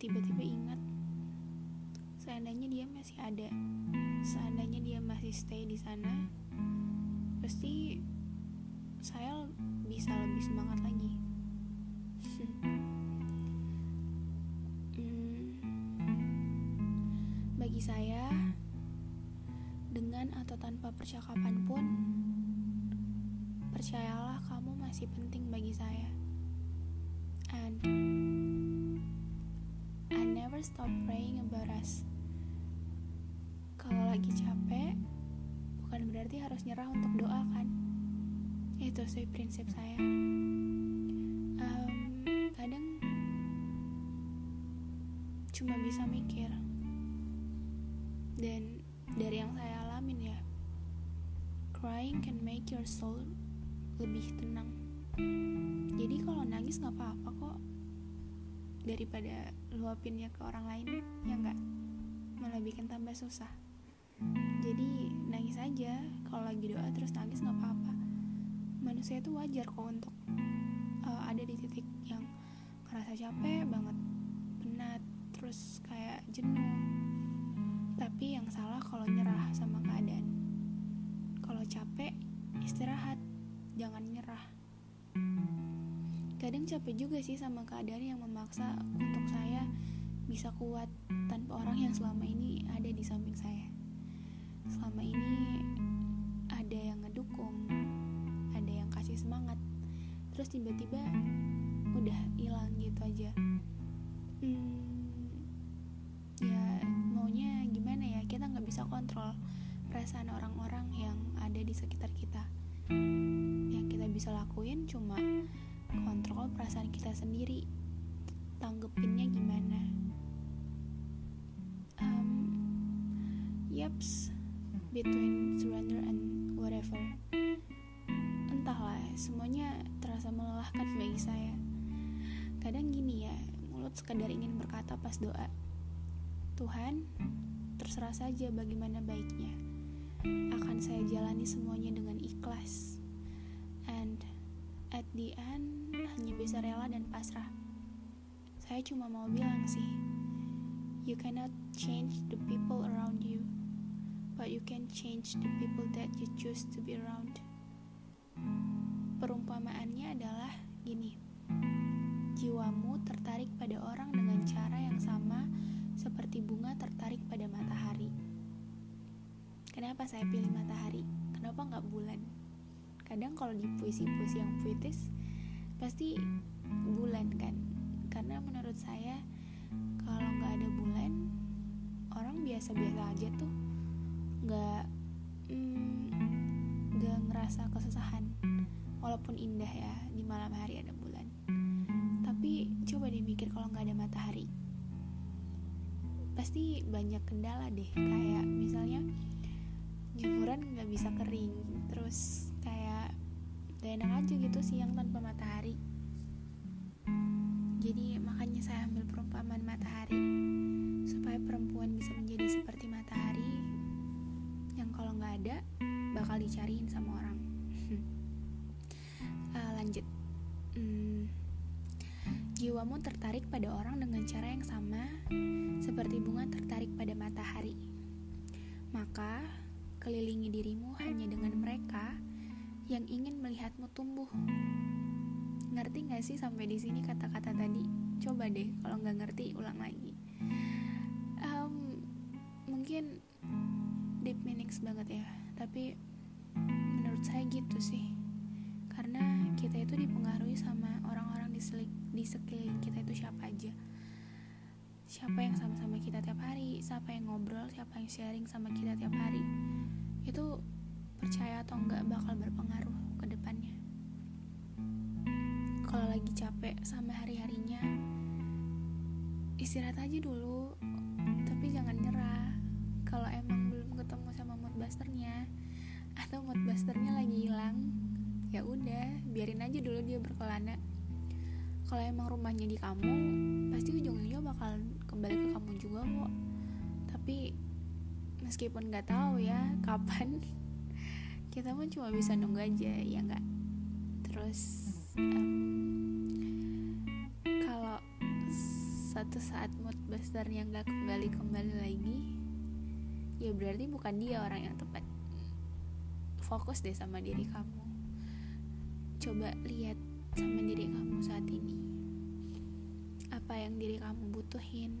tiba-tiba ingat Seandainya dia masih ada Seandainya dia masih stay di sana Pasti saya bisa lebih semangat lagi. Hmm, bagi saya, dengan atau tanpa percakapan pun, percayalah kamu masih penting bagi saya. And I never stop praying about us. Kalau lagi capek, bukan berarti harus nyerah untuk doakan. Itu sih prinsip saya. Em, kadang cuma bisa mikir dan dari yang saya alamin ya crying can make your soul lebih tenang jadi kalau nangis nggak apa-apa daripada luapinnya ke orang lain ya nggak? Malah bikin tambah susah. Jadi nangis aja. Kalau lagi doa terus nangis nggak apa-apa. Manusia itu wajar kok untuk uh, ada di titik yang ngerasa capek banget penat terus kayak jenuh. Tapi yang salah kalau nyerah sama keadaan. Kalau capek istirahat. Jangan nyerah kadang capek juga sih sama keadaan yang memaksa untuk saya bisa kuat tanpa orang yang selama ini ada di samping saya. Selama ini ada yang ngedukung ada yang kasih semangat terus tiba-tiba udah hilang gitu aja. Hmm, ya maunya gimana ya? Kita nggak bisa kontrol perasaan orang-orang yang ada di sekitar kita. Yang kita bisa lakuin cuma kontrol perasaan kita sendiri. Tanggepinnya gimana? Um, yaps. Between surrender and whatever. Entahlah semuanya terasa melelahkan bagi saya. Kadang gini ya mulut sekadar ingin berkata pas doa. Tuhan terserah saja bagaimana baiknya. Akan saya jalani semuanya dengan ikhlas. And end hanya bisa rela dan pasrah saya cuma mau bilang sih you cannot change the people around you but you can change the people that you choose to be around perumpamaannya adalah gini jiwamu tertarik pada orang dengan cara yang sama seperti bunga tertarik pada matahari. Kenapa saya pilih matahari? Kenapa nggak bulan? Kadang kalau di puisi-puisi yang puitis pasti bulan kan? Karena menurut saya kalau nggak ada bulan orang biasa-biasa aja tuh nggak mm, nggak ngerasa kesusahan. Walaupun indah ya di malam hari ada bulan. Tapi coba deh kalau nggak ada matahari. Pasti banyak kendala deh. Kayak misalnya jemuran nggak bisa kering. Terus gak enak aja gitu siang tanpa matahari. Jadi makanya saya ambil perumpamaan matahari supaya perempuan bisa menjadi seperti matahari yang kalau nggak ada bakal dicariin sama orang. Uh, lanjut. Hmm, jiwamu tertarik pada orang dengan cara yang sama seperti bunga tertarik pada matahari. Maka, kelilingi dirimu hanya yang ingin melihatmu tumbuh. Ngerti gak sih sampai di sini kata-kata tadi? Coba deh, kalau nggak ngerti ulang lagi. Um, mungkin deep meanings banget ya, tapi gitu sih karena kita itu dipengaruhi sama orang-orang di, di sekeliling kita itu siapa aja siapa yang sama-sama kita tiap hari siapa yang ngobrol siapa yang sharing sama kita tiap hari itu percaya atau enggak bakal berpengaruh lagi capek sama hari-harinya istirahat aja dulu tapi jangan nyerah. Kalau emang belum ketemu sama mood busternya atau mood busternya lagi hilang ya udah biarin aja dulu dia berkelana. Kalau emang rumahnya di kamu pasti ujung-ujungnya bakal kembali ke kamu juga kok. Tapi meskipun nggak tahu ya kapan kita pun cuma bisa nunggu aja ya nggak? Terus um, satu saat mood busternya nggak kembali kembali lagi ya berarti bukan dia orang yang tepat. Fokus deh sama diri kamu. Coba lihat sama diri kamu saat ini. Apa yang diri kamu butuhin?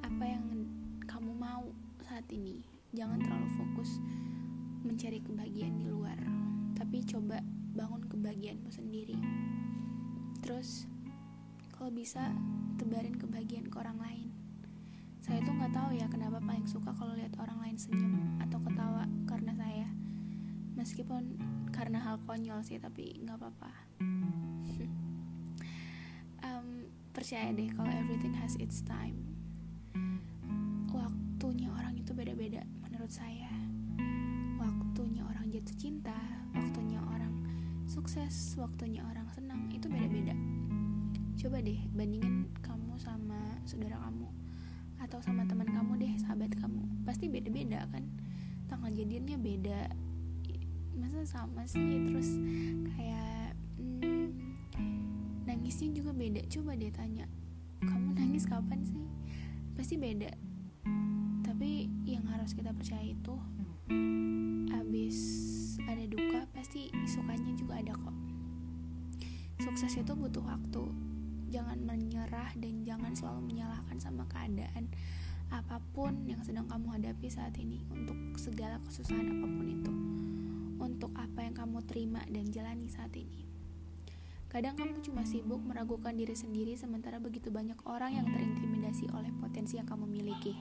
Apa yang kamu mau saat ini? Jangan terlalu fokus mencari kebahagiaan di luar tapi coba bangun kebahagiaanmu sendiri. Terus kalau bisa tebarin kebahagiaan ke orang lain? Saya tuh nggak tahu ya kenapa paling suka kalau lihat orang lain senyum atau ketawa karena saya. Meskipun karena hal konyol sih tapi nggak apa-apa. Um, percaya deh kalau everything has its time. Waktunya orang itu beda-beda menurut saya. Waktunya orang jatuh cinta waktunya orang sukses waktunya orang senang itu beda-beda coba deh bandingin kamu sama saudara kamu atau sama teman kamu deh sahabat kamu. Pasti beda-beda kan? Tanggal jadiannya beda. Masa sama sih? Terus kayak hmm, nangisnya juga beda. Coba deh tanya kamu nangis kapan sih? Pasti beda. Tapi yang harus kita percaya itu abis ada duka pasti sukanya juga ada kok. Sukses itu butuh waktu jangan menyerah dan jangan selalu menyalahkan sama keadaan apa pun yang sedang kamu hadapi saat ini untuk segala kesusahan apa pun itu untuk apa yang kamu terima dan jalani saat ini. Kadang kamu cuma sibuk meragukan diri sendiri sementara begitu banyak orang yang terintimidasi oleh potensi yang kamu miliki.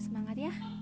Semangat ya!